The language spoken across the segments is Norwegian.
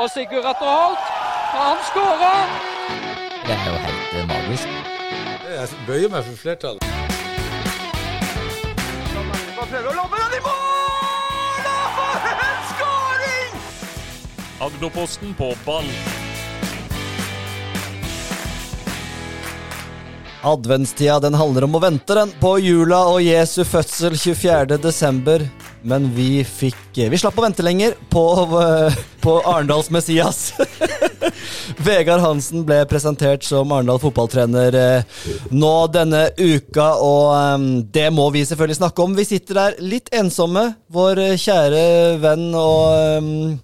Og Sigurd Atter Holt, han skårer! Det er jo helt eh, magisk. Jeg bøyer meg for flertallet. Prøver å lobbe den i mål! Og en skåring! Agderposten på ball. Adventstida den handler om å vente den på jula og Jesu fødsel 24. Men vi fikk Vi slapp å vente lenger på, eh, på Arendals Messias. Vegard Hansen ble presentert som Arendal fotballtrener eh, nå denne uka, og eh, det må vi selvfølgelig snakke om. Vi sitter der litt ensomme. Vår kjære venn og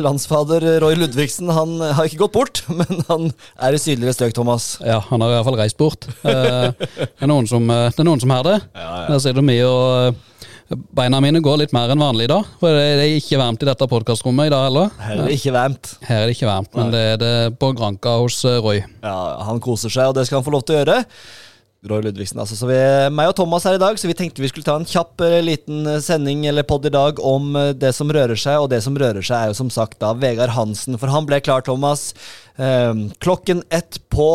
Landsfader Roy Ludvigsen han har ikke gått bort, men han er i sydligere strøk, Thomas. Ja, han har i hvert fall reist bort. Eh, det, er noen som, eh, det er noen som har det. Der sitter vi og eh, Beina mine går litt mer enn vanlig i dag. For det er ikke varmt i dette podkastrommet i dag heller. Her er det ikke varmt. Her er det ikke varmt, men det er det på Granka hos eh, Roy. Ja, Han koser seg, og det skal han få lov til å gjøre. Roy Ludvigsen, altså. Så vi, meg og Thomas her i dag, så vi tenkte vi skulle ta en kjapp eh, liten eh, sending eller pod i dag om det som rører seg, og det som rører seg er jo som sagt da Vegard Hansen. For han ble klar, Thomas. Eh, klokken ett på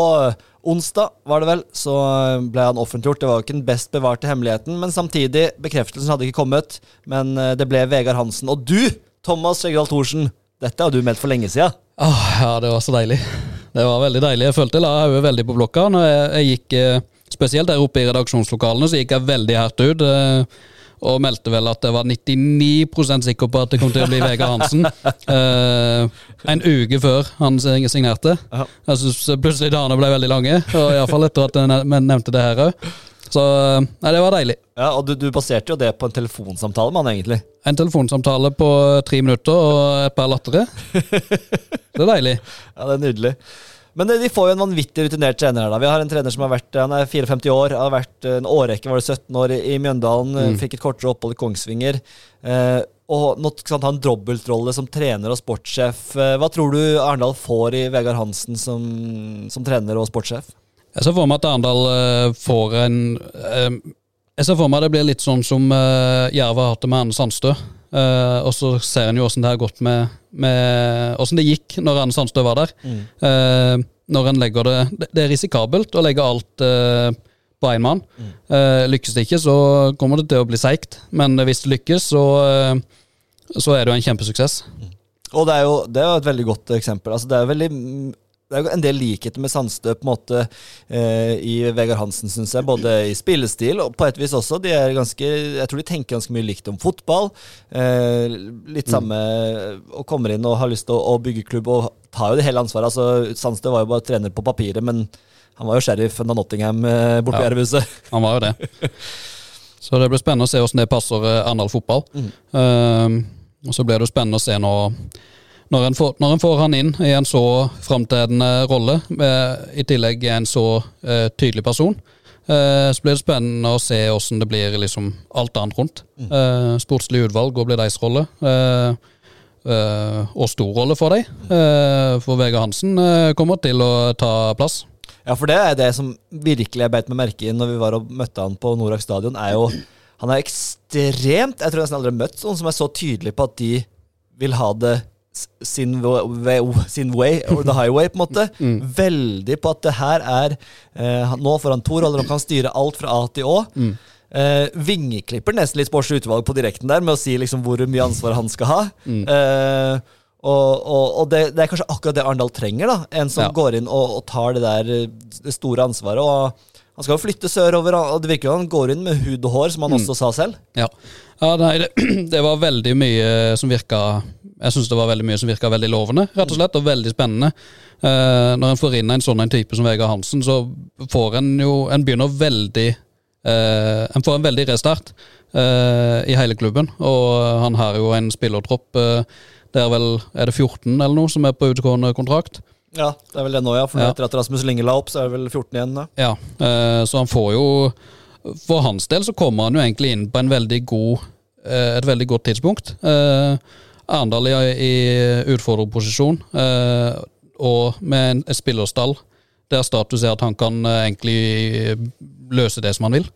onsdag, var det vel, så eh, ble han offentliggjort. Det var jo ikke den best bevarte hemmeligheten, men samtidig, bekreftelsen hadde ikke kommet. Men eh, det ble Vegard Hansen. Og du, Thomas Skjeggedal Thorsen, dette har du meldt for lenge siden. Åh, ja, det var så deilig. Det var veldig deilig. Jeg følte jeg la hodet veldig på blokka. Når jeg, jeg gikk, eh, Spesielt der oppe i redaksjonslokalene, så gikk jeg veldig hardt ut. Og meldte vel at jeg var 99% sikker på at det kom til å bli Vegard Hansen. Uh, en uke før han signerte. Jeg synes plutselig dagene ble veldig lange, og iallfall etter at jeg nevnte det her òg. Så eh, nei, det var deilig. Ja, Og du, du baserte jo det på en telefonsamtale med han, egentlig. En telefonsamtale på tre minutter og et par lattere. Det er deilig. Ja, det er nydelig. Men eh, de får jo en vanvittig rutinert trener her. da. Vi har en trener som har vært han er 54 år, har vært eh, en årrekke, var det 17 år i Mjøndalen. Mm. Fikk et kortere opphold i Kongsvinger. Eh, og nå skal han ha en dobbeltrolle som trener og sportssjef. Eh, hva tror du Arendal får i Vegard Hansen som, som trener og sportssjef? Jeg ser for meg at Arendal eh, får en eh, Jeg ser for meg det blir litt sånn som Jerv har hatt det med Anne Sandstø. Uh, og så ser en jo åssen det har gått med, med Åssen det gikk når Anne Sandstø var der. Eh, når en legger det Det, er risikabelt å legge alt eh, på én mann. Eh, lykkes det ikke, så kommer det til å bli seigt. Men hvis det lykkes, så, eh, så er det jo en kjempesuksess. Og det er jo, det er et veldig godt eksempel. Altså, det er veldig det er jo en del likheter med Sandstø på en måte eh, i Vegard Hansen, syns jeg. Både i spillestil og på et vis også. De er ganske, jeg tror de tenker ganske mye likt om fotball. Eh, litt samme Og kommer inn og har lyst til å, å bygge klubb og tar jo det hele ansvaret. Altså, Sandstø var jo bare trener på papiret, men han var jo sheriff av Nottingham eh, borte ja, Ja. Jervhuset. Han var jo det. Så det blir spennende å se hvordan det passer eh, Arendal fotball. Eh, og så blir det jo spennende å se nå når en, får, når en får han inn i en så framtredende rolle, i tillegg er en så uh, tydelig person, uh, så blir det spennende å se hvordan det blir liksom alt annet rundt. Uh, sportslig utvalg og blir deres rolle. Eh, eh, og stor rolle for dem. Eh, for Vegard Hansen eh, kommer til å ta plass. Ja, for det er det som virkelig jeg beit meg merke i når vi var og møtte han på Norak stadion, er jo Han er ekstremt Jeg tror nesten aldri har møtt noen som er så tydelig på at de vil ha det sin way, sin way or the highway, på en måte. Veldig på at det her er eh, Nå får han to roller og kan styre alt fra A til Å. Eh, vingeklipper nesten litt sports utvalg på direkten der, med å si liksom hvor mye ansvar han skal ha. Eh, og og, og det, det er kanskje akkurat det Arendal trenger. da En som Ja. går inn og, og tar det der eh, det store ansvaret. Og Han skal jo flytte sørover, og det virker jo han går inn med hud og hår, som han også sa selv. Ja, ja nei, det, det var veldig mye som virka Jeg syns det var veldig mye som virka veldig lovende, rett og slett, og veldig spennende. Eh, når en får inn en sånn en type som Vegard Hansen, så får en jo En begynner veldig eh, En får en veldig restart eh, i hele klubben, og han har jo en spillertropp eh, det er vel Er det 14 eller noe som er på utgående kontrakt? Ja, det er vel det nå, ja. For Ja. etter at Rasmus Linge la opp, så er det vel 14 igjen. da Ja, eh, så han får jo For hans del så kommer han jo egentlig inn på en veldig god eh, et veldig godt tidspunkt. Eh, Arendal i, i utfordrerposisjon, eh, og med en, spillerstall der status er at han kan eh, egentlig løse det som han vil.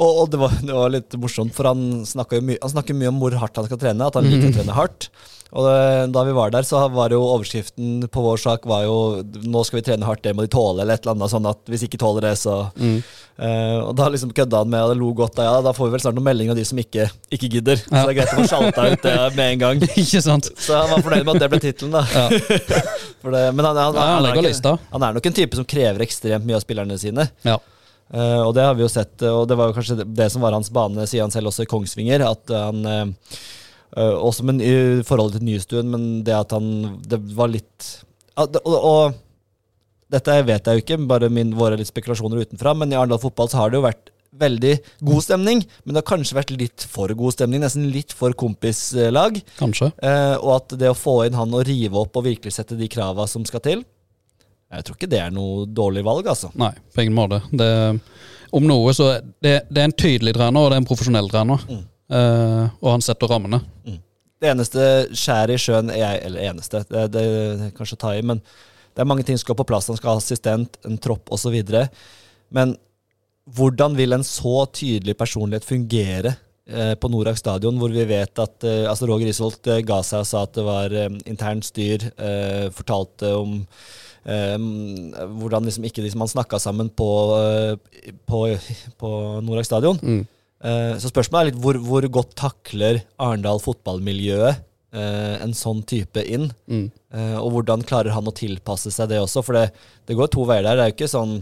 Og, og det, var, det var litt morsomt, for han snakker mye, han snakker mye om hvor hardt han skal trene. At han liker å trene hardt. Og det, da vi var der, så var jo overskriften på vår sak var jo 'Nå skal vi trene hardt, det må de tåle', eller et eller annet sånn at hvis ikke tåler det, så Eh, Og da liksom kødda han med og det lo godt av ja, da får vi vel snart noen meldinger av de som ikke, ikke gidder. Så det er greit å få sjalta ut det med en gang. Ikke sant? Så han var fornøyd med at det ble tittelen, da. Ja. Det, men han, han, Ja, han er ikke- han er nok en type som krever ekstremt mye av spillerne sine. Ja. Uh, og det har vi jo sett, eh, og det var jo kanskje det, det som var hans bane, sier han selv også i Kongsvinger. At han eh, eh, Også med i forholdet til Nystuen, men det at han Det var litt ja, det, og, og dette vet jeg jo ikke, bare min, våre litt spekulasjoner utenfra, men i Arendal fotball så har det jo vært veldig god stemning, men det har kanskje vært litt for god stemning, nesten litt for kompislag. Kanskje. Uh, og at det å få inn han og rive opp og virkelig sette de krava som skal til Jeg tror ikke det er noe dårlig valg, altså. Nei, på ingen måte. Det, om noe, så det, det er en tydelig trener, og det er en profesjonell trener. Eh, og han setter rammene. Det eneste skjæret i sjøen jeg, Eller eneste, det, det, det kanskje ta i, men det er mange ting som skal på plass. Han skal ha assistent, en tropp osv. Men hvordan vil en så tydelig personlighet fungere eh, på Norak stadion, hvor vi vet at eh, altså Roger Isholt eh, ga seg og sa at det var eh, internt styr, eh, fortalte om eh, hvordan liksom ikke liksom man snakka sammen på, eh, på, på Norak stadion. Mm. Eh, Så spørsmålet er litt hvor, hvor godt takler Arendal fotballmiljøet eh, en sånn type inn? Mm. Eh, og hvordan klarer han å tilpasse seg det også? For det, det går to veier der. Det er jo ikke sånn,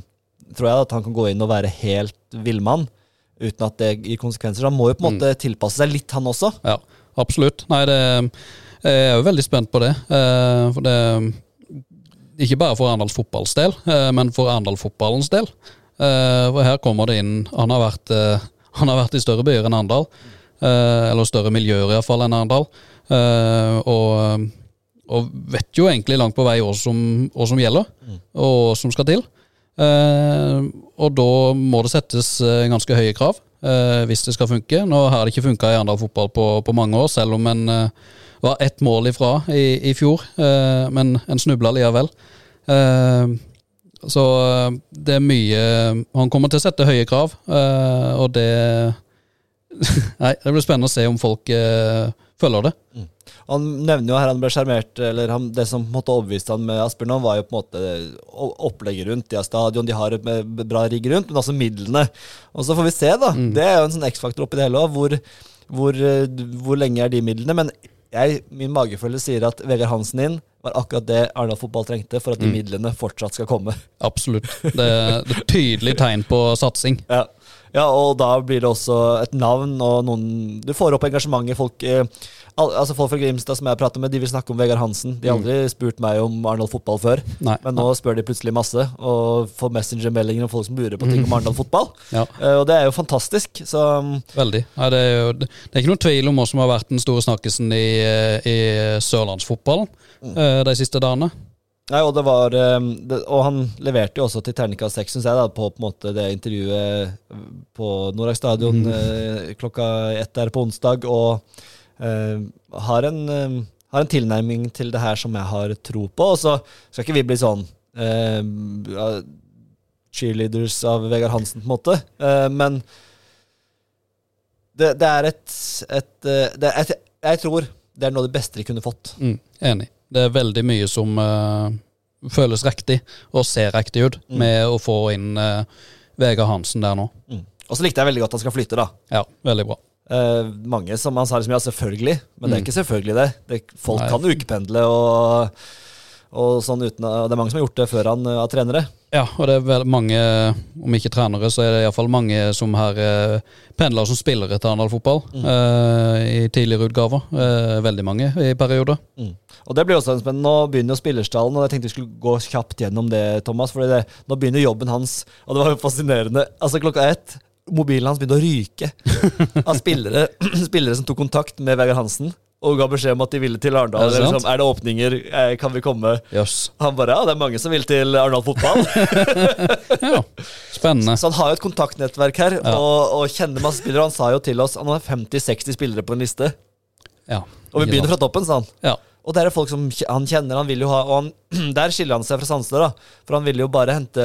tror jeg, at han kan gå inn og være helt villmann uten at det gir konsekvenser. Han må jo på en måte tilpasse seg litt, han også. Ja, absolutt. Nei, det, jeg er jo veldig spent på det. For det Ikke bare for Arendals fotballs del, men for Arendal-fotballens del. Eh, For her kommer det inn Han har vært, han har vært i større byer enn Arendal. eh, Eller større miljøer iallfall enn Arendal. Eh, Og, og vet jo egentlig langt på vei hva som, hva som gjelder, og hva som skal til. Eh, og da må det settes eh, ganske høye krav eh, hvis det skal funke. Nå har det ikke funka i Arendal fotball på, på mange år, selv om en eh, var ett mål ifra i, i fjor. men en snubla likevel. Eh, så eh, det er mye Han kommer til å sette høye krav, eh, og det Nei, det blir spennende å se om folk eh, følger det. Han nevner jo her han ble sjarmert, eller han, det som på en måte overbeviste han med Asbjørn, var jo på en måte opplegget rundt. De har stadion, de har et bra rigg rundt, men også midlene. Og så får vi se, da. Det er jo en sånn X-faktor oppi det hele òg. Hvor, hvor, eh, hvor lenge er de midlene? Men jeg, min magefølelse sier at Vegard Hansen inn var akkurat det Arendal fotball trengte for at de midlene fortsatt skal komme. Absolutt. Det, det er et tydelig tegn på satsing. Ja. Ja, og da blir det også et navn og noen Du får opp engasjementet. Folk eh, al altså folk fra Grimstad som jeg prater med, de vil snakke om Vegard Hansen. De har aldri spurt meg om Arendal fotball før, Nei. men nå spør de plutselig masse. Og får Messenger-meldinger om folk som lurer på ting om Arendal fotball. Ja. Eh, og det er jo fantastisk. Så mm, Veldig. Ja, det, er jo, det er ikke noen tvil om hva som har vært den store snakkisen i, eh, i sørlandsfotballen mm. de siste dagene. Nei, og det var eh, det, Og han leverte jo også til terningkast seks, syns jeg, da, på, på måte det intervjuet på Norak stadion mm. klokka ett der på onsdag, og uh, har en uh, har en tilnærming til det her som jeg har tro på. Og så skal ikke vi bli sånn uh, cheerleaders av Vegard Hansen, på en måte. Eh, men det, det er et, et, eh, det et Jeg tror det er noe av det beste de kunne fått. Mm, enig. Det er veldig mye som uh, føles riktig, og ser riktig ut, med å få inn uh, Vegard Hansen der nå. Mm. Og så likte jeg veldig godt at han skal flytte, da. Ja, veldig bra. Uh, mange som han sa liksom, ja, selvfølgelig, men det er ikke selvfølgelig det. det folk Nei. kan ukependle og, og sånn uten Det er mange som har gjort det før han er trenere. Ja, og det er vel mange, om ikke trenere, så er det iallfall mange som har uh, pendler som spillere til Arendal fotball eh, i tidligere utgaver. Eh, veldig mange i perioder. Mm. Og det blir også en spennende. Nå begynner jo spillerstallen, og jeg tenkte vi skulle gå kjapt gjennom det, Thomas. For nå begynner jobben hans, og det var jo fascinerende. Altså klokka ett Mobilen hans begynte å ryke av spillere, spillere som tok kontakt med Vegard Hansen og ga beskjed om at de ville til Arendal. Er det? Liksom, er det åpninger? Eh, Kan vi komme? Yes. Han bare ja, det er mange som vil til Arendal fotball. Ja, spennende. Så han har jo et kontaktnettverk her, og, og kjenner masse spillere. Han sa jo til oss han har 50-60 spillere på en liste. Ja, Og vi begynner sant. fra toppen, sa han. Ja. Og det er folk som han kjenner, han vil jo ha Og han, der skiller han seg fra Sandstad da. For han ville jo bare hente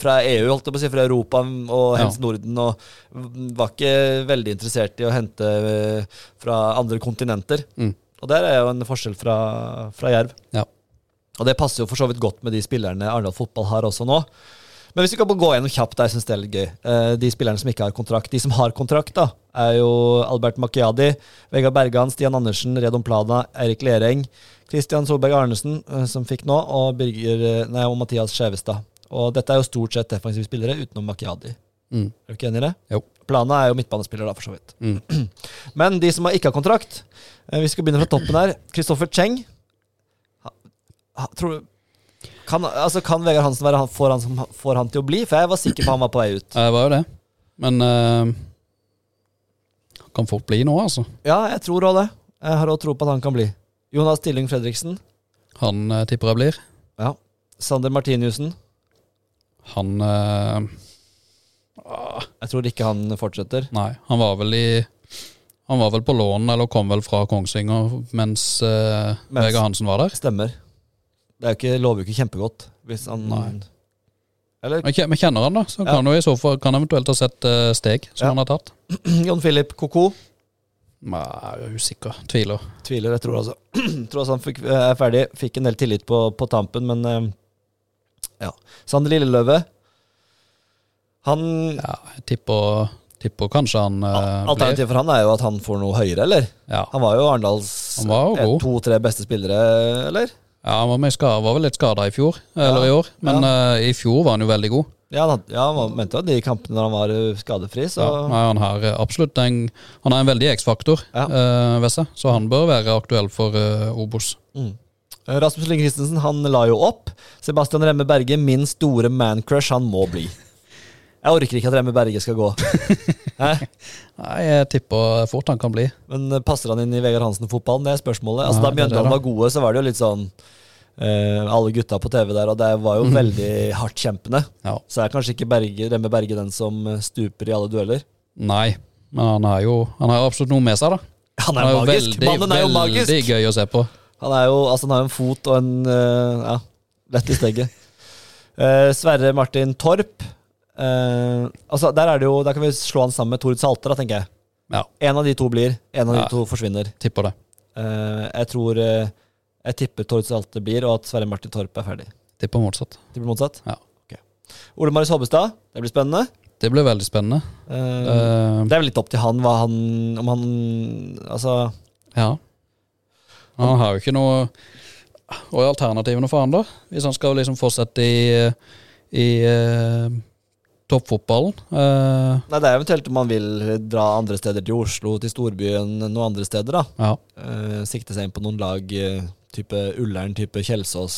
fra EU, holdt jeg på å si, fra Europa og Ja. helst Norden. Og var ikke veldig interessert i å hente eh, fra andre kontinenter. Mm. Og der er jo en forskjell fra, fra Jerv. Ja. Og det passer jo for så vidt godt med de spillerne Arendal fotball har også nå. Men hvis vi kan gå gjennom kjapt, jeg synes det er litt gøy. Eh, de spillerne som ikke har kontrakt. De som har kontrakt, da, er jo Albert Macchiadi, Vegard Bergan, Stian Andersen, Redon Plana, Eirik Lereng, Christian Solberg Arnesen, eh, som fikk nå, og, Birger, eh, nei, og Mathias Skjevestad. Og dette er jo stort sett defensive spillere, utenom Macchiadi. Mm. Er du ikke enig i det? Jo. Plana er jo midtbanespiller, da, for så vidt. Mm. Men de som ikke har kontrakt Vi skal begynne fra toppen her. Kristoffer Cheng. Ha, ha, tror du kan, altså, kan Vegard Hansen være han, får, han, som- får han til å bli? For jeg var sikker på han var på vei ut. Jeg var jo det. Men uh, kan fort bli nå, altså. Ja, jeg tror òg det. Jeg har òg tro på at han kan bli. Jonas Tilling Fredriksen. Han uh, tipper jeg blir. Ja. Sander Martiniussen. Han uh, Jeg tror ikke han fortsetter. Nei, han var vel i Han var vel på lån, eller kom vel fra Kongsvinger mens uh, Mens- Vegard Hansen var der. Stemmer. Det er jo ikke, ikke kjempegodt. Hvis han Nei. Eller Men men kjenner han, da, så Ja. kan jo i så fall kan eventuelt ha sett uh, steg som Ja. han har tatt. John Philip Koko. Nei, jeg er usikker. Tviler. Tviler, jeg tror altså. tror altså han fikk, er ferdig. Fikk en del tillit på, på tampen, men uh, ja. Sander Lilleløve. Han Ja, jeg tipper, tipper kanskje han eh, blir. Alternativet for han er jo at han får noe høyere, eller? Ja. Han var jo Arendals Han eh, to-tre beste spillere, eller? Ja, han var, mye skada, var vel litt skada i fjor, eller Ja. i år. Men eh, i fjor var han jo veldig god. Ja, han, ja, han mente jo de kampene når han var eh, skadefri, så Ja, han har eh, absolutt en, Han er en veldig X-faktor Ja. Uh, Vesse, så han bør være aktuell for uh, Obos. mm. Rasmus Lyng Christensen han la jo opp. Sebastian Remme Berge, min store man-crush, han må bli. Jeg orker ikke at Remme Berge skal gå. Nei, jeg tipper fort han kan bli. Men eh, passer han inn i Vegard Hansen-fotballen? Det er spørsmålet. Altså, Nei, da er Mjøndalen var gode, så var det jo litt sånn uh, Alle gutta på TV der, og det var jo veldig hardtkjempende. Ja. Så er kanskje ikke Berge, Remme Berge den som eh, stuper i alle dueller. Nei, men han har jo han har absolutt noe med seg, da. Han Han er er jo magisk! veldig, Mannen er jo magisk! veldig gøy å se på. Han er jo altså, han har jo en fot og en uh, Ja, lett i steget. Uh, Sverre Martin Torp. Eh, altså, der, er det jo, der kan vi slå han sammen med Tord Salter, da, tenker jeg. Ja, En av de to blir, en av Ja. de to forsvinner. tipper det. Uh, jeg tror uh, Jeg tipper Tord Salter blir, og at Sverre Martin Torp er ferdig. Tipper motsatt. Tipper motsatt? Ja. Okay. Ole Marius Hobbestad, det blir spennende. Det blir veldig spennende. Det er vel litt opp til han hva han Om han Altså ja. Han har jo ikke noe Og er alternativene for han, da? Hvis han skal liksom fortsette i, i toppfotballen. Uh, Nei, det er eventuelt om man vil dra andre steder til Oslo, til storbyen, noen andre steder, da. ja. Uh, sikte seg inn på noen lag eh, type Ullern, type Kjelsås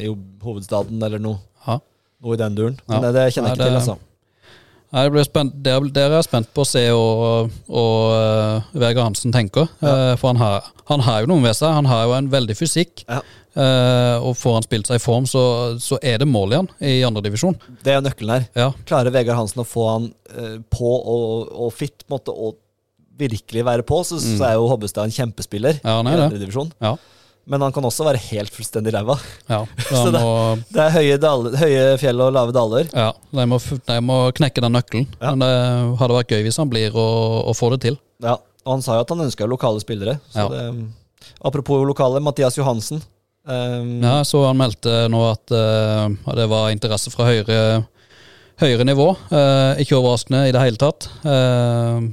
i hovedstaden, eller noe. Ja. Noe i den duren. Ja. Men det, det kjenner jeg ikke til, altså. Det blir spent, der, der er jeg spent på å se hva uh, Vegard Hansen tenker. Eh, for han har, han har jo noe ved seg. Han har jo en veldig fysikk. Ja. Eh, og får han spilt seg i form, så, så er det mål igjen i andredivisjon. Det er nøkkelen her. Ja, Klarer Vegard Hansen å få han eh, på og, og fit, måte, og virkelig være på, så, så er jo Hobbestad en kjempespiller Mm. Ja, han i det. ja, Men han kan også være helt fullstendig ræva. ja. Så det- må, Det er høye, daler, høye fjell og lave daler. ja de, må, de må knekke den nøkkelen. Ja. Men det hadde vært gøy hvis han blir og, og får det til. Ja, og han sa jo at han ønska lokale spillere. Så Ja. det, apropos lokale, Mathias Johansen. Um, Ja, så han meldte nå at uh, det var interesse fra høyere, høyere nivå. Uh, ikke overraskende i det hele tatt. Uh,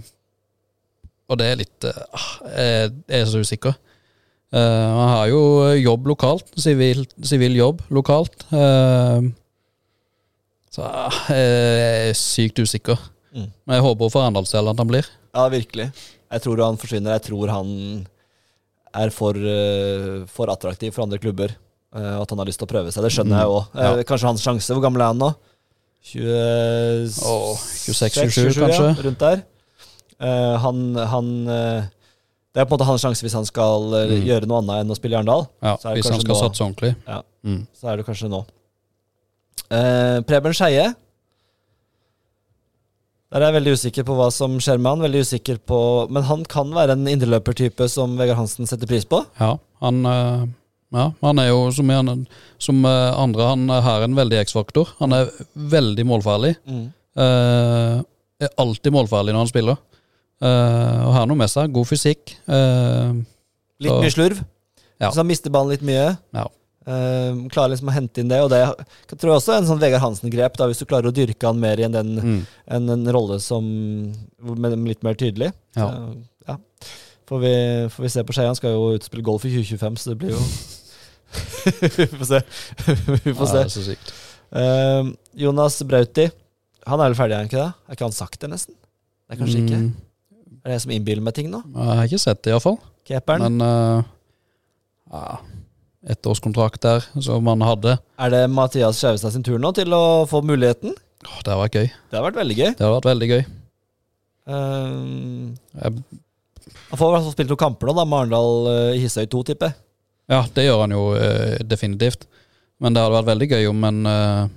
og det er litt eh, ah, jeg er så usikker. Eh, han har jo jobb lokalt. Sivil, sivil jobb lokalt. Eh, så jeg er sykt usikker. Mm. Men jeg håper for Arendals del at han blir. Ja, virkelig. Jeg tror han forsvinner. Jeg tror han er for, eh, for attraktiv for andre klubber. eh, og at han har lyst til å prøve seg. Det skjønner jeg òg. Ja. Kanskje hans sjanse. Hvor gammel er han nå? 26-27 ja, kanskje. rundt der. Uh, han, han eh, Det er på en måte hans sjanse hvis han skal eh, Mm. gjøre noe annet enn å spille i Arendal. Ja, hvis han skal nå- satse ordentlig. Ja. Mm. Så er det kanskje nå. Eh, Preben Skeie. Der er jeg veldig usikker på hva som skjer med han. Veldig usikker på Men han kan være en indreløpertype som Vegard Hansen setter pris på. Ja, han, eh, ja, han er jo som, som eh, andre, han har en veldig X-faktor. Han er veldig målfarlig. Eh, er alltid målfarlig når han spiller. Eh, og har noe med seg. God fysikk. Uh, Litt mye slurv. Ja. Så han mister ballen litt mye. Ja. Uh, klarer liksom å hente inn det, og det jeg tror jeg også er en sånn Vegard Hansen-grep, da, hvis du klarer å dyrke han mer i en, den, Mm. en, en rolle som med, litt mer tydelig. Ja. Uh, ja. Får, vi, får vi se på Skei. Han skal jo utspille golf i 2025, så det blir jo Vi får se. vi får Ja, se. så sykt. Eh, Jonas Brauti, han er vel ferdig, er han ikke det? Er ikke han sagt det, nesten? Det er kanskje ikke. Mm, Er det jeg som innbiller meg ting nå? Jeg har ikke sett det, iallfall. Keeperen? Men uh, ja, ettårskontrakt der som han hadde. Er det Mathias Skjevestad sin tur nå til å få muligheten? Åh, det har vært gøy. Det har vært veldig gøy. Det har vært veldig gøy. Jeg, han får i hvert fall spilt noen kamper nå, da, med Arendal i Hisøy 2, tipper jeg. ja, det gjør han jo uh, definitivt. Men det hadde vært veldig gøy om en uh,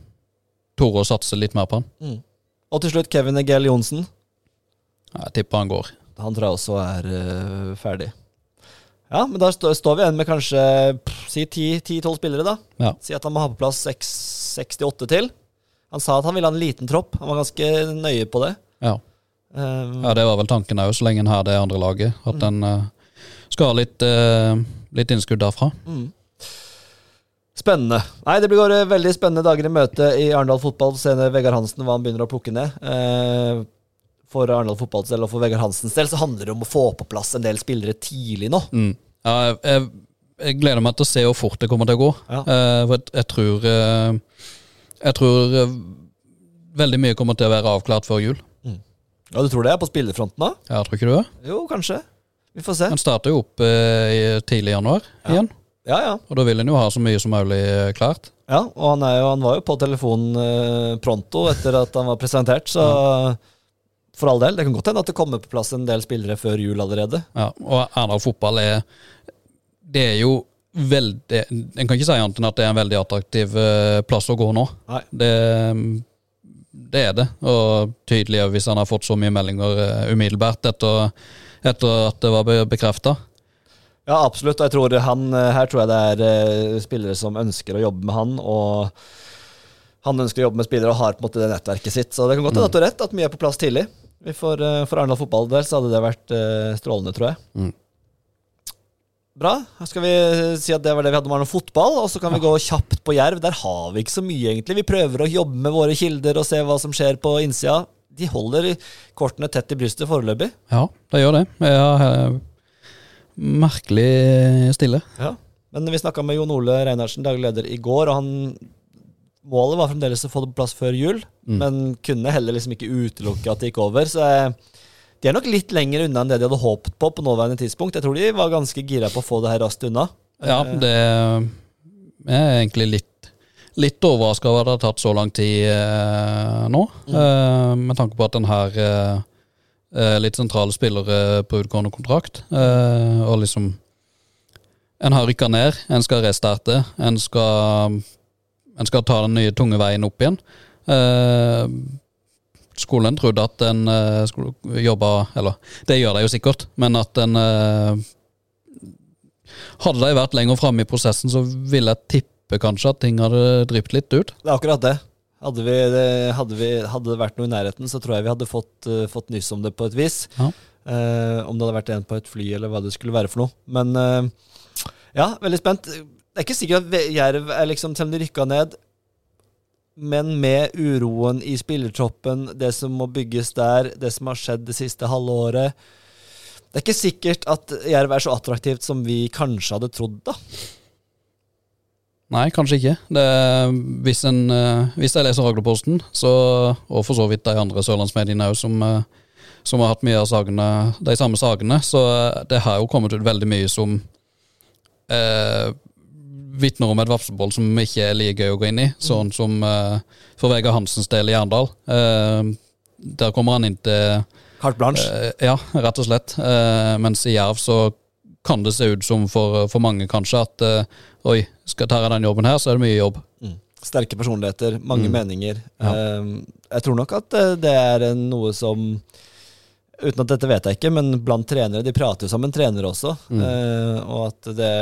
torde å satse litt mer på han. Og til slutt Kevin Egel Johnsen. Jeg tipper han går. Han tror jeg også er uh, ferdig. Ja, men da st står vi igjen med kanskje pff, si 10-12 spillere, da. Ja. Si at han må ha på plass 6-68 til. Han sa at han ville ha en liten tropp. Han var ganske nøye på det. Ja. um, ja, det var vel tanken òg, så lenge en har det andre laget. At en uh, skal ha litt, uh, litt innskudd derfra. Mm. Spennende. Nei, Det blir veldig spennende dager i møte i Arendal fotball. Se Vegard Hansen hva han begynner å plukke ned. Eh, for Arendal fotballs del og for Vegard Hansens del så handler det om å få på plass en del spillere tidlig nå. Mm. Ja, jeg, jeg, gleder meg til å se hvor fort det kommer til å gå. Ja. Eh, for jeg, jeg tror eh, Jeg tror eh, veldig mye kommer til å være avklart før jul. Ja, Du tror det er på spillerfronten da? Ja, tror ikke du det? Jo, kanskje. Vi får se. Han starter jo opp eh, i tidlig januar Ja. igjen. Ja, ja. Og da vil en jo ha så mye som mulig klart. ja og han, er jo, han var jo på telefonen eh, pronto etter at han var presentert, så for all del. Det kan godt hende at det kommer på plass en del spillere før jul allerede. Ja, og Arendal fotball er Det er jo veldig En kan ikke si annet enn at det er en veldig attraktiv eh, plass å gå nå. Nei. Det, det er det. Og tydelig hvis han har fått så mye meldinger eh, umiddelbart etter, etter at det var bekrefta. Ja, absolutt. Jeg tror han, eh, her tror jeg det er spillere som ønsker å jobbe med han, og han ønsker å jobbe med spillere og har på en måte det nettverket sitt. Så det kan godt hende at du har rett, at mye er på plass tidlig. Vi får, eh, for Arendal fotball der så hadde det vært eh, strålende, tror jeg. Mm. Bra. Her skal vi si at det var det vi hadde om Arendal fotball, og så kan vi gå kjapt på Jerv. Der har vi ikke så mye, egentlig. Vi prøver å jobbe med våre kilder og se hva som skjer på innsida. De holder kortene tett i brystet foreløpig. Ja, det gjør det. Eh, merkelig stille. Ja. Men vi snakka med Jon Ole Reinhardsen, daglig leder, i går, og han Målet var fremdeles å få det på plass før jul, Mm. men kunne heller liksom ikke utelukke at det gikk over. Så eh, de er nok litt lenger unna enn det de hadde håpet på på nåværende tidspunkt. Jeg tror de var ganske gira på å få det her raskt unna. Ja, Eh, det er egentlig litt Litt overraska over at det har tatt så lang tid eh, nå, eh, med tanke på at den her eh, eh, litt sentrale spillere på utgående kontrakt, eh, og liksom En har rykka ned, en skal restarte, en skal En skal ta den nye tunge veien opp igjen. Eh, skolen trodde at en eh, skulle jobbe Eller det gjør de jo sikkert, men at en eh, hadde de vært lenger framme i prosessen, så ville jeg tippe kanskje at ting hadde drypt litt ut. Det er akkurat det. Hadde, vi, hadde, vi, hadde det vært noe i nærheten, så tror jeg vi hadde fått, uh, fått nyss om det på et vis. Ja. Eh, om det hadde vært en på et fly, eller hva det skulle være for noe. Men eh, ja, veldig spent. Det er ikke sikkert at Jerv er liksom, selv om de rykka ned Men med uroen i spillertroppen, det som må bygges der, det som har skjedd det siste halve året Det er ikke sikkert at Jerv er så attraktivt som vi kanskje hadde trodd, da. Nei, kanskje ikke. Det, hvis, en, eh, hvis jeg leser Agderposten, og for så vidt de andre sørlandsmediene òg, som, eh, som har hatt mye av sagene, de samme sakene, så eh, det har jo kommet ut veldig mye som eh, vitner om et vafseboll som ikke er like gøy å gå inn i. Sånn som uh, for Vegard Hansens del i Arendal. Uh, der kommer han inn til Carte blanche. Uh, ja, rett og slett. Mens i Jerv så kan det se ut som for, for mange kanskje at oi, skal jeg ta den jobben her, så er det mye jobb. Mm. Sterke personligheter, mange Mm. meninger. Ja. Jeg tror nok at det er noe som Uten at dette vet jeg ikke, men blant trenere De prater jo sammen trenere også. Mm. og at det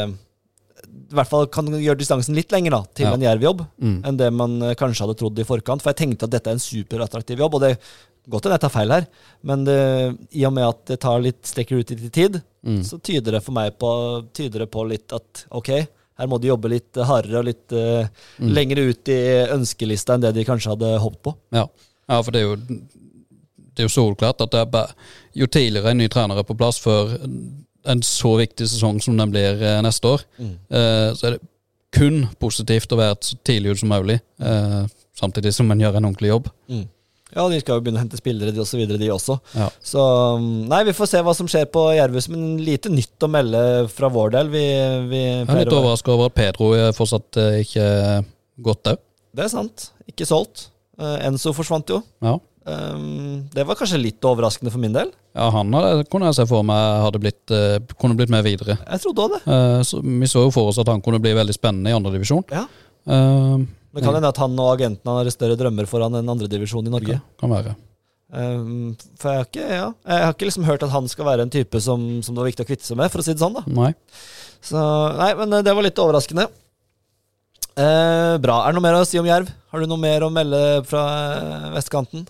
i hvert fall kan gjøre distansen litt lenger da, til Ja. en jervjobb Mm. enn det man eh, kanskje hadde trodd i forkant. For jeg tenkte at dette er en superattraktiv jobb, og det Godt hende jeg tar feil her, men det, i og med at det tar litt strekker ut i tid, Mm. så tyder det for meg på, tyder det på litt at ok, her må de jobbe litt hardere og litt uh, Mm. lenger ut i ønskelista enn det de kanskje hadde håpet på. Ja. ja, for det er jo Det er jo solklart at det er bare, jo tidligere en ny trener er på plass før en så viktig sesong som den blir eh, neste år, eh, så er det kun positivt å være så tidlig ute som mulig, eh, samtidig som en gjør en ordentlig jobb. Ja, de skal jo begynne å hente spillere de og så videre, de også. Ja. Så um, nei, vi får se hva som skjer på Jervus, men lite nytt å melde fra vår del. Vi, vi Jeg er litt overraska over at Pedro fortsatt ikke gått òg. Det er sant. Ikke solgt. Enzo forsvant jo. Ja. Um, det var kanskje litt overraskende for min del. ja, han hadde, kunne jeg se for meg hadde blitt, uh, kunne blitt med videre. Jeg trodde også det. Uh, så vi så jo for oss at han kunne bli veldig spennende i andredivisjon. Ja. Uh, Det kan hende at han og agenten har større drømmer foran en andredivisjon i Norge. kan være. Um, for jeg har, ikke, ja, jeg har ikke liksom hørt at han skal være en type som, som det var viktig å kvitte seg med, for å si det sånn. da Nei. Så nei, men eh, det var litt overraskende. Uh, bra. Er det noe mer å si om Jerv? Har du noe mer å melde fra vestkanten?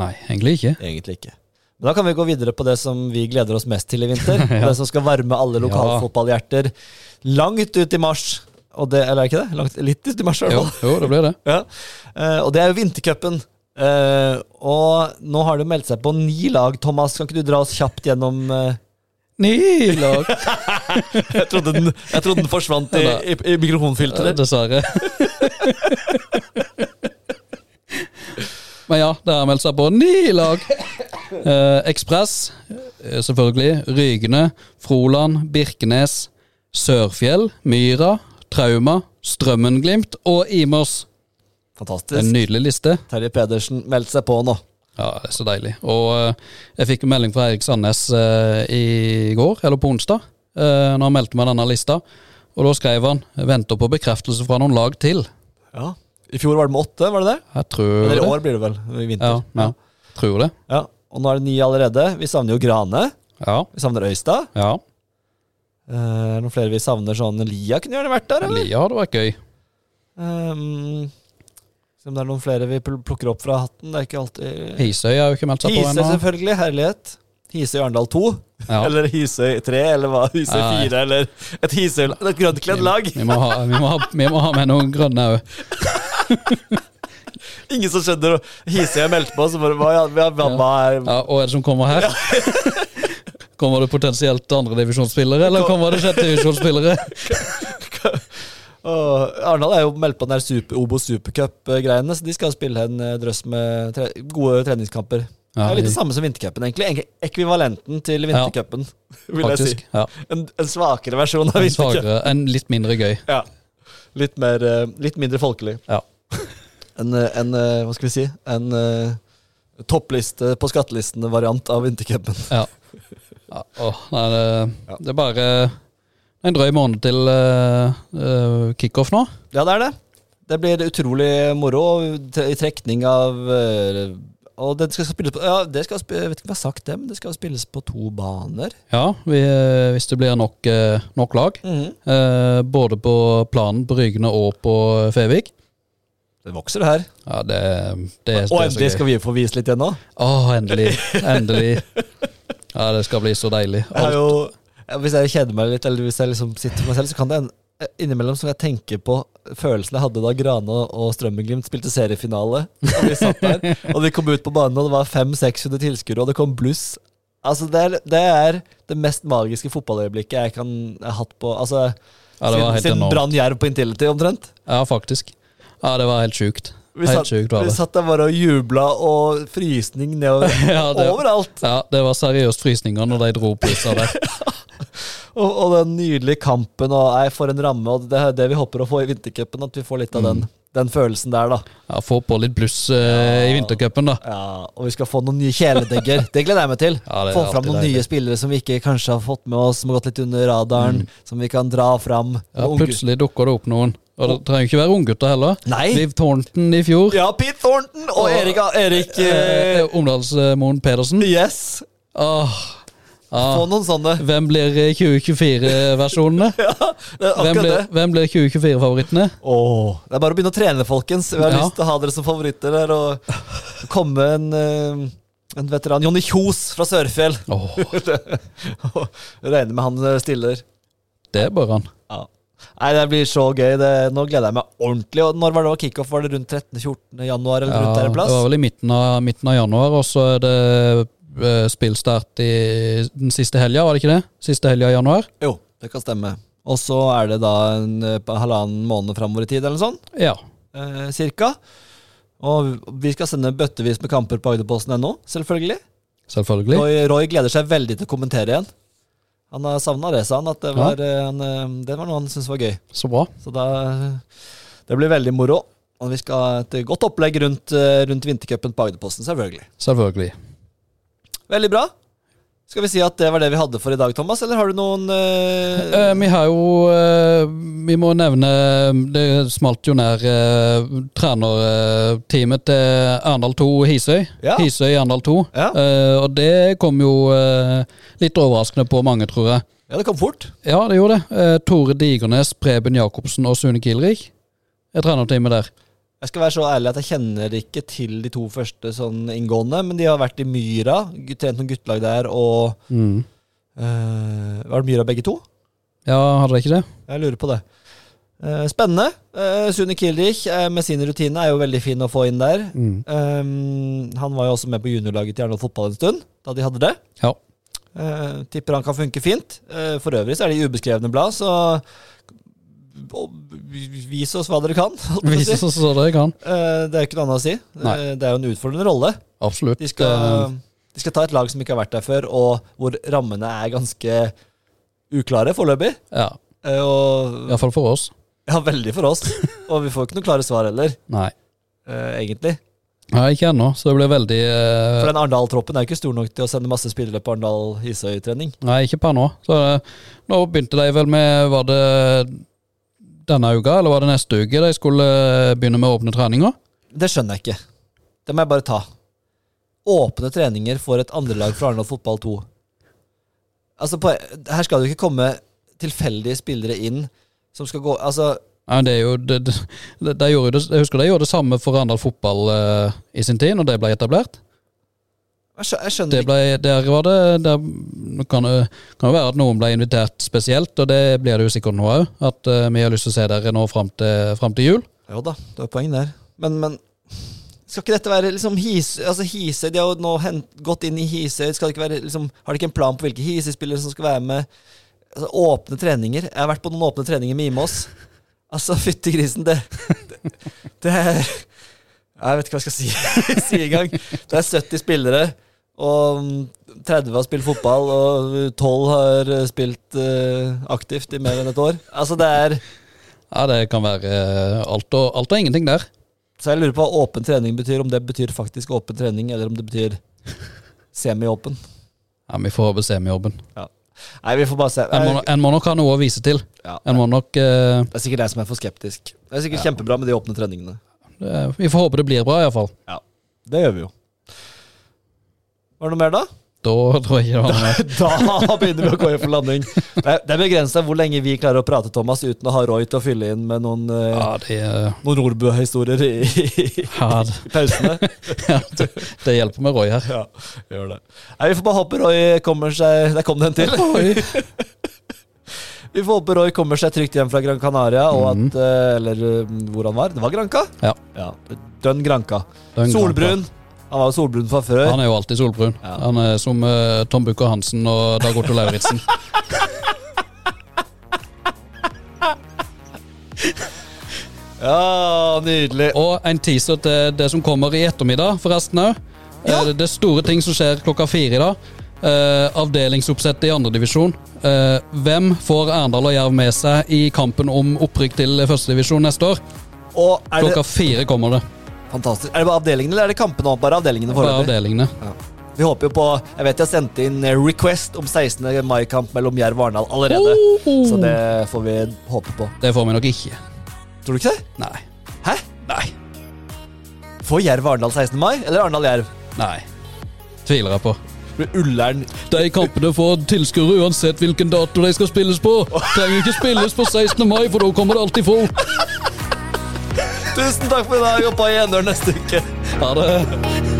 Nei, egentlig ikke. Egentlig ikke. Men da kan vi gå videre på det som vi gleder oss mest til i vinter. ja. Det som skal varme alle lokalfotballhjerter langt ut i mars. Og det, eller er ikke det? Langt, litt ut i mars, i hvert Jo, fall. jo, det blir det. Ja. uh, og det er jo vintercupen. Uh, og nå har det meldt seg på ni lag. Thomas, kan ikke du dra oss kjapt gjennom uh, Ni lag! jeg, trodde den, jeg trodde den forsvant i, i, i mikrofonfilteret. Dessverre. Men ja, det har meldt seg på ni lag. Eh, Ekspress, eh, selvfølgelig. Rygene, Froland, Birkenes, Sørfjell, Myra, Trauma, Strømmenglimt og Imers. En nydelig liste. Terje Pedersen meldte seg på nå. Ja, det er så deilig. Og eh, jeg fikk en melding fra Erik Sandnes eh, i går, eller på onsdag, eh, når han meldte meg denne lista. Og da skrev han 'venter på bekreftelse fra noen lag til'. Ja. I fjor var det med åtte, var det det? Jeg tror Eller i år blir det vel, i vinter. ja, tror det. Ja. Og nå er det ni allerede. Vi savner jo Grane. Ja, Vi savner Øystad. ja. Eh, Er det noen flere vi savner? Sånn Lia kunne gjerne vært der, eller? Lia hadde vært gøy. Um, se om det er noen flere vi plukker opp fra hatten. Det er ikke alltid Hisøy har jo ikke meldt seg på Hisøy, ennå. selvfølgelig. Herlighet. Hisøy Arendal 2. Ja. Eller Hisøy 3, eller hva? Hisøy Nei. 4, eller et Hisøy Et grønnkledd lag. Vi må, ha, vi, må ha, vi må ha med noen grønne òg. Ingen som skjønner Hisøy har meldt på, så bare hva, ja, hva, hva, hva er Ja, og er det som kommer her? Kommer det potensielt andredivisjonsspillere, eller kommer det sjettedivisjonsspillere? Åh, Arendal er jo meldt på den der super, Obo supercup-greiene, så de skal spille en eh, drøss med tre gode treningskamper. det Ja, er litt det samme som vintercupen, egentlig. Ekvivalenten til vintercupen, vil jeg si. Ja. En, en svakere versjon av En svakere, en litt mindre gøy. Ja. Litt, mer, eh, litt mindre folkelig. Ja. En, eh, en eh, hva skal vi si, en eh, toppliste på skattelistene-variant av vintercupen. Ja. ja åh, nei, det, det er bare en drøy måned til uh, kickoff nå. Ja, det er det. Det blir utrolig moro i trekning av Og det skal spilles på Ja, det skal jeg vet ikke om jeg har sagt det, men det skal spilles på to baner. Ja, vi, hvis det blir nok, nok lag. Eh, både på planen på Rygne og på Fevik. Det vokser, det her. Ja, det, det, Og endelig skal vi få vise litt igjen nå. Å, endelig. Endelig. Ja, det skal bli så deilig. Jeg jo, hvis jeg kjeder meg litt, eller hvis jeg liksom sitter for meg selv, så kan det en- innimellom så jeg tenker på følelsen jeg hadde da Grane og Strømmenglimt spilte seriefinale. Og vi satt der, og de kom ut på banen, og det var 500-600 tilskuere, og det kom bluss. Altså, det er, det er det mest magiske fotballøyeblikket jeg kan ha hatt på Altså, Ja, siden, siden. Brann Jerv på Intility, omtrent. Ja, faktisk. Ja, det var helt sjukt. Vi satt, sjukt vi satt der bare og jubla, og frysning nedover Ja, det, overalt. ja, det var seriøst frysninger når de dro pizza der. Og, og den nydelige kampen, og nei, for en ramme. Og det er det vi håper å få i vintercupen, at vi får litt av den, den følelsen der, da. Ja, Få på litt bluss eh, i vintercupen, da. Ja, Og vi skal få noen nye kjæledegger. Det gleder jeg meg til. Ja, få fram noen deilig. nye spillere som vi ikke kanskje har fått med oss, som har gått litt under radaren. Som vi kan dra fram. Mm. Ja, plutselig dukker det opp noen. Og det trenger ikke være unggutter heller. Nei. Liv Thornton i fjor. Ja, Pete Thornton og Og- Erik, Erik Eh, eh, Omdalsmoen Pedersen. Yes. Åh, Ja. Få noen sånne. Hvem blir 2024-versjonene? Det er Hvem hvem blir 2024-favorittene? Åh, det er bare å begynne å trene, folkens. Vi har Ja. lyst til å ha dere som favoritter der. Og komme en, eh, en veteran. Jonny Kjos fra Sørfjell. Og Regner med han eh, stiller. det bør han. Ja. Nei, det blir så gøy. Det, nå gleder jeg meg ordentlig. Og når var det kickoff? Var det rundt 13.-14. januar? eller rundt der Ja, en det var vel i midten av, midten av januar, og så er det eh, spillstart i den siste helga, var det ikke det? Siste helga i januar? Jo, det kan stemme. Og så er det da en eh, halvannen måned framover i tid, eller noe sånt. Ja. Eh, cirka. Og vi skal sende bøttevis med kamper på Agderposten.no, selvfølgelig. Selvfølgelig. Roy, Roy gleder seg veldig til å kommentere igjen. Han har savna det, sa han. At det var, ja. han, eh, det var noe han syntes var gøy. Så bra. Så da Det blir veldig moro. Og vi skal ha et godt opplegg rundt, eh, rundt vintercupen på Agderposten, selvfølgelig. Selvfølgelig. Veldig bra. Skal vi si at det var det vi hadde for i dag, Thomas, eller har du noen uh... Eh, vi har jo eh, Vi må nevne Det smalt jo nær uh, trenerteamet til Arendal 2 Hisøy. Ja. Hisøy Arendal 2. Ja. Eh, og det kom jo eh, litt overraskende på mange, tror jeg. Ja, det kom fort. Ja, det gjorde det. Eh, Tore Digernes, Preben Jacobsen og Sune Kielrich er trenerteamet der. Jeg skal være så ærlig at jeg kjenner ikke til de to første sånn inngående, men de har vært i Myra, trent noen guttelag der, og Mm. eh, Var det Myra begge to? Ja, hadde de ikke det? Jeg lurer på det. Uh, spennende. Uh, Sune Kielrich uh, med sin rutine er jo veldig fin å få inn der. Mm. Um, han var jo også med på juniorlaget til Arendal Fotball en stund, da de hadde det. Ja. Eh, tipper han kan funke fint. Eh, for øvrig så er det i ubeskrevne blad, så vis oss hva dere kan. Vis oss hva dere kan. Eh, det er ikke noe annet å si. Nei. Det er jo en utfordrende rolle. Absolutt. De skal, de skal ta et lag som ikke har vært der før, og hvor rammene er ganske uklare foreløpig. Ja, Eh, og iallfall for oss. Ja, veldig for oss. Og vi får ikke noe klare svar heller, Nei. eh, egentlig. Nei, ikke ennå, så det blir veldig uh... For den Arendal-troppen er jo ikke stor nok til å sende masse spillere på Arendal-Hisøy-trening. Nei, ikke per nå. Så uh, nå begynte de vel med Var det denne uka, eller var det neste uke de skulle eh, begynne med åpne treninger? Det skjønner jeg ikke. Det må jeg bare ta. Åpne treninger for et andrelag fra Arendal fotball 2. Altså, på, her skal det jo ikke komme tilfeldige spillere inn som skal gå Altså, ja, det er jo det, det, det, Jeg husker de gjorde det samme for Arendal fotball eh, i sin tid, når det ble etablert. Jeg skjø- jeg skjønner Det ble, der var det der kan, det, kan jo være at noen ble invitert spesielt, og det blir det jo sikkert nå òg. At uh, vi har lyst til å se dere nå fram til, fram til jul. Jo da, det var poeng der. Men, men skal ikke dette være liksom Hisøy altså Hisøy, De har jo nå hent, gått inn i Hisøy. Skal det ikke være, liksom, har de ikke en plan på hvilke Hisøy-spillere som skal være med? Altså, åpne treninger. Jeg har vært på noen åpne treninger med Imos. Altså, fytti grisen, det, det, det er Jeg vet ikke hva jeg skal si, si engang. Det er 70 spillere, og 30 har spilt fotball, og 12 har spilt uh, aktivt i mer enn et år. Altså, det er Ja, det kan være eh, alt og, alt og ingenting der. Så jeg lurer på hva åpen trening betyr, om det betyr faktisk åpen trening, eller om det betyr semi-åpen. Ja, Vi får håpe semijobben. Nei, vi får bare se. En må, en må nok ha noe å vise til. Ja. En må nok uh... Det er sikkert jeg som er for skeptisk. Det er sikkert kjempebra med de åpne treningene. Det- Vi får håpe det blir bra, iallfall. Det gjør vi jo. Var det noe mer, da? Da tror jeg ikke det var noe mer. Da begynner vi å gå inn for landing. Det er, begrensa hvor lenge vi klarer å prate, Thomas, uten å ha Roy til å fylle inn med noen, eh, Ja, det, eh, noen Nordbø-historier i, i, ja, det, pausene. ja, det, det hjelper med Roy her. Ja, gjør det. Nei, Vi får bare håpe Roy kommer seg Der kom den til. til. Vi får håpe Roy kommer seg trygt hjem fra Gran Canaria, og Mhm. at eh, Eller eh, hvor han var. Det var Granca? Ja. Dønn Granca. Dønn Solbrun. Han var jo solbrun fra før. Han er jo alltid solbrun. Ja. Han er som uh, Tom Bukker Hansen og Dag Otto Lauritzen. Ja, nydelig. Og en teaser til det som kommer i ettermiddag, forresten òg. Ja. Det er store ting som skjer klokka fire i dag. Eh, avdelingsoppsettet i andredivisjon. Uh, hvem får Arendal og Jerv med seg i kampen om opprykk til førstedivisjon neste år? Og er det Klokka fire kommer det. fantastisk. Er det bare avdelingene, eller er det kampene? Bare avdelingene Bare avdelingene. avdelingene. Vi håper jo på Jeg vet jeg har sendt inn eh, request om 16. mai-kamp mellom Jerv og Arendal allerede. Så det får vi håpe på. Det får vi nok ikke. Tror du ikke det? Nei. Hæ? Nei. Får Jerv Arendal 16. mai, eller Arendal-Jerv? Nei. Tviler jeg på. Blir Ullern De kampene får tilskuere uansett hvilken dato de skal spilles på. Trenger ikke spilles på 16. mai, for da kommer det alltid folk. Tusen takk for i dag, og på gjenhør neste uke. Ha det.